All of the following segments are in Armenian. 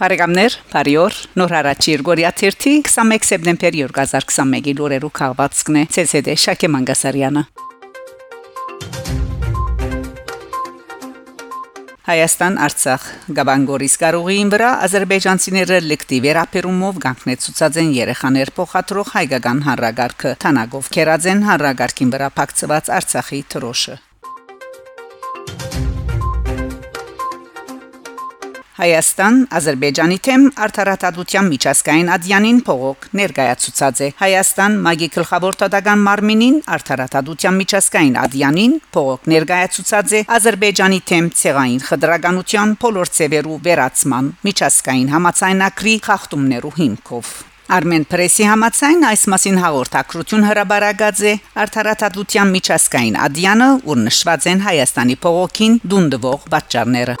Բարեկամներ, բարիօր։ Նոր հարաճ Երգորիա 21 սեպտեմբեր 2021-ի լուրերու քաղվածքն է ՑՍԴ Շակե Մանգասարյանը։ Հայաստան Արցախ Գաբանգորիս կարողին վրա ազերբայջանցիները լեկտիվ երապերումով գանկնեցուցած են երեխաներ փոխադրող հայկական հանրագարքը Թանագով քերած են հանրագարքին վրա փակցված Արցախի թրոշը Հայաստան Ադրբեջանի թեմ արդարադատության միջազգային ադյանին փողոք ներկայացուցած է. Հայաստան մագի գլխավոր տվյալական մարմինին արդարադատության միջազգային ադյանին փողոք ներկայացուցած է. Ադրբեջանի թեմ ցեղային խտրականության փոլորձևերու վերացման միջազգային համացայնակրի խախտումներու հիմքով Արմեն պրեսի համացայն այս մասին հաղորդակցություն հրաբարագած է. Արդարադատության միջազգային ադյանը, ուր նշված են Հայաստանի փողոքին դունդվող պատճառները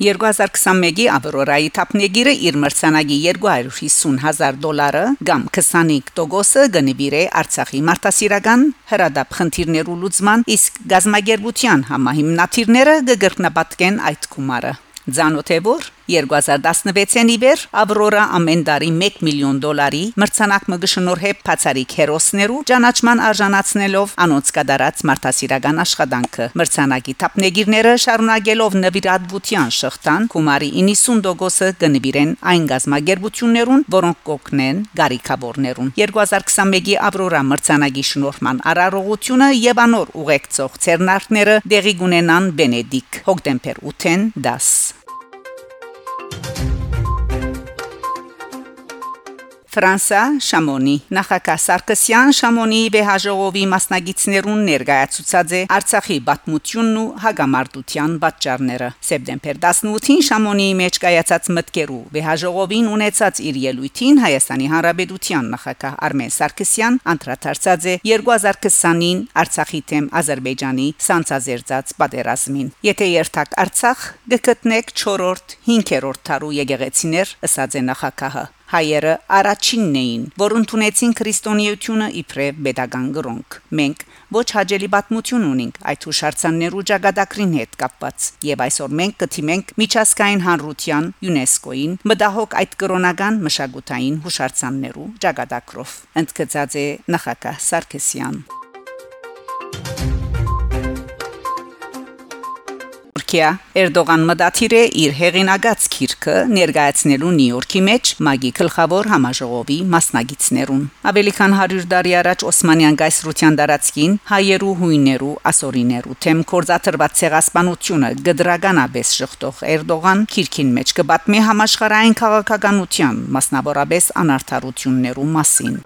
2021-ի Ավրորայի թափնեգիրը իր մրցանակի 250.000 դոլարը կամ 25%-ը գնիվիրե Արցախի մարտահրավերական հրադապ խնդիրներու լուծման, իսկ գազագերբության համահիմնադիրները կգրկնապատկեն այդ գումարը։ Ձանոթ է որ 2016-ին իվեր Ավրորա ամեն տարի 1 միլիոն դոլարի մրցանակ մը գշնորհե բացարիք հերոսներու ճանաչման արժանացնելով անոնց կդարած մարտահրավերական աշխատանքը մրցանակի թափնեգիրները շարունակելով նվիրատվության շղթան գումարի 90%-ը կնվիրեն այն գազագերբություններուն որոնք կօգնեն գարիկավորներուն 2021-ի Ավրորա մրցանակի շնորհման արարողությունը եւ անոր ուղեկցող ցերնարքները դեղի գունենան Բենեդիկ հոկտեմբեր 8-ին 10 Ֆրանսա Շամոնի նախագահ Սարգսյան Շամոնիի վեհաժողովի մասնագետներուն ներկայացուցած է Արցախի պատմությունն ու հագամարտության պատճառները սեպտեմբեր 18-ին Շամոնիի մեջ կայացած մտկերու վեհաժողովին ունեցած իր ելույթին Հայաստանի Հանրապետության նախագահ Արմեն Սարգսյան անդրադարձած է 2020-ին Արցախի թեմ Ադրբեջանի սանցազերծած պատերազմին եթե երթակ Արցախ գտնեք 4-րդ 5-րդ տարու եկեղեցիներ ըսած է նախագահը հայերը առաջինն էին, որ ընդունեցին քրիստոնեությունը իբրև pedagogan գրոնք։ Մենք ոչ հաջելի պատմություն ունենք այդ հուշարձաններու ճակատագրին հետ կապված եւ այսօր մենք կթիմենք միջազգային հանրության ՅՈՒՆԵՍԿՕ-ին մտահոգ այդ կրոնական մշակութային հուշարձաններու ճակատագրով ընդգծած է նախագահ Սարգսյան Թուրքիա Էրդողան մտադիր է իր հեղինակած քիրքը ներկայացնելու Նյու Յորքի մեջ մագի գլխավոր համաժողովի մասնագետներուն։ Ավելի քան 100 տարի առաջ Օսմանյան գայսրության դարածքին հայերու հույներու ասորիներու թեմ կորզաթրված ցեղասպանությունը գդրականաբես շղթող Էրդողան քիրքին մեջ կբատմի համաշխարհային քաղաքականության, մասնավորապես անարթարություններու մասին։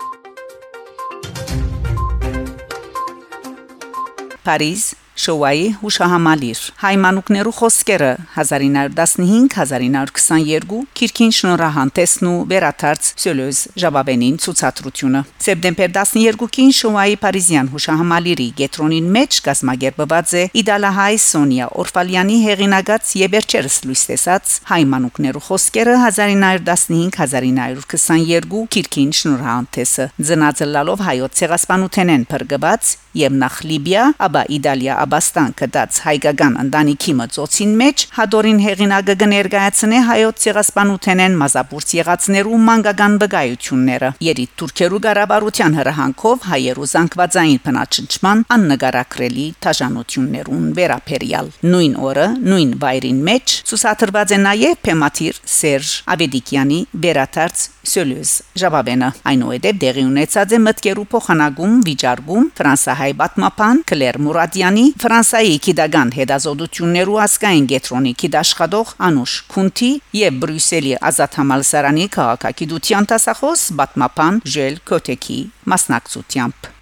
Փարիզ Շոուայի հուշահամալիր Հայմանուկներու խոսքերը 1915-1922 Քիրքին շնորհանդեսն ու վերաթարց Սյոլոզ Ժաբաբենին ցուցադրությունը Սեպտեմբեր 12-ին Շոուայի Փարիզյան հուշահամալիրի գետրոնին մեջ կազմակերպված է Իդալահայ Սոնիա Օրֆալյանի հեղինակած եւ վերջերս լույս տեսած Հայմանուկներու խոսքերը 1915-1922 Քիրքին շնորհանդեսը ծնածլալով հայոց ցեղասպանութենեն փրկված եւ նախ Լիբիա, ապա Իտալիա Աբաստան կդած հայկական ընտանիքի մծոցին մեջ հադորին հեղինակը կներկայացնե հայոց ցեղասպանութենեն մազապուրց եղածներու մանկական վկայությունները երիտ թուրքերու գարաբարության հրահանգով հայերու զանգվածային փնաչնչման աննկարակրելի թաժանություններուն վերապերյալ նույն օրը նույն վայրին մեջ ցուսադրված է նաև Փեմաթիր Սերժ Աբեդիկյանի վերաթարց Սոլյուս Ժաբաբենը այնուհետև դեղի ունեցած է մտկերու փոխանակում վիճարկում ֆրանսահայ պատմապան Կլեր Մուրադյանի Ֆրանսայի քիդագան հետազոտություններու ասկային գետրոնի քիդաշխատող Անուշ Քունտի եւ Բրյուսելի ազատ համալսարանի քաղաքագիտության տասախոս պատմապան Ժել Կոտեկի մասնակցությամբ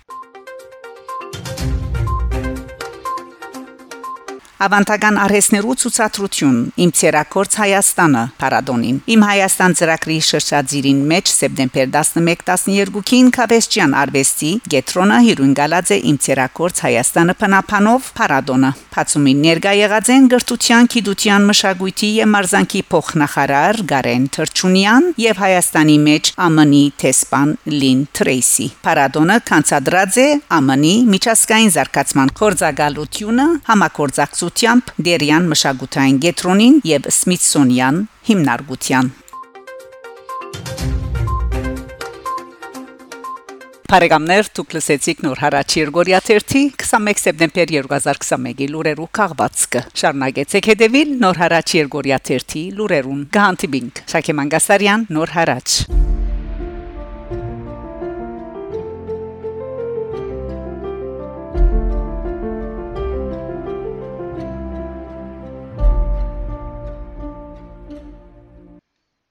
ավանդական արհեստներու ցուցադրություն. Իմ ցերակորց Հայաստանը Փարադոնին իմ Հայաստան ծրագրի շրջածիրին մեջ սեպտեմբեր 11-12-ին Քավեսչյան արվեստի Գետրոնը հյուրընկալած է իմ ցերակորց Հայաստանը փնապանով Փարադոնը Փացումին ներկա եղած են գրթության, գիտության, մշակույթի եւ մարզանկի փոխնախարար Գարեն Թրջունյան եւ Հայաստանի մեջ ԱՄՆ-ի տեսփան Լին Տրեյսի Փարադոնը կանցադրած է ԱՄՆ-ի միջազգային զարգացման կորձակալությունը համակորձակցություն մասնակցությամբ Դերյան մշակութային գետրոնին եւ Սմիթսոնյան հիմնարկության Փարեգամներ դուք լսեցիք նոր հարաճ Երգորիա 31 21 սեպտեմբեր 2021-ի լուրերու քաղվածքը շարունակեցեք հետևել նոր հարաճ Երգորիա 31 լուրերուն գանտիբինգ Շակե Մանգասարյան նոր հարաճ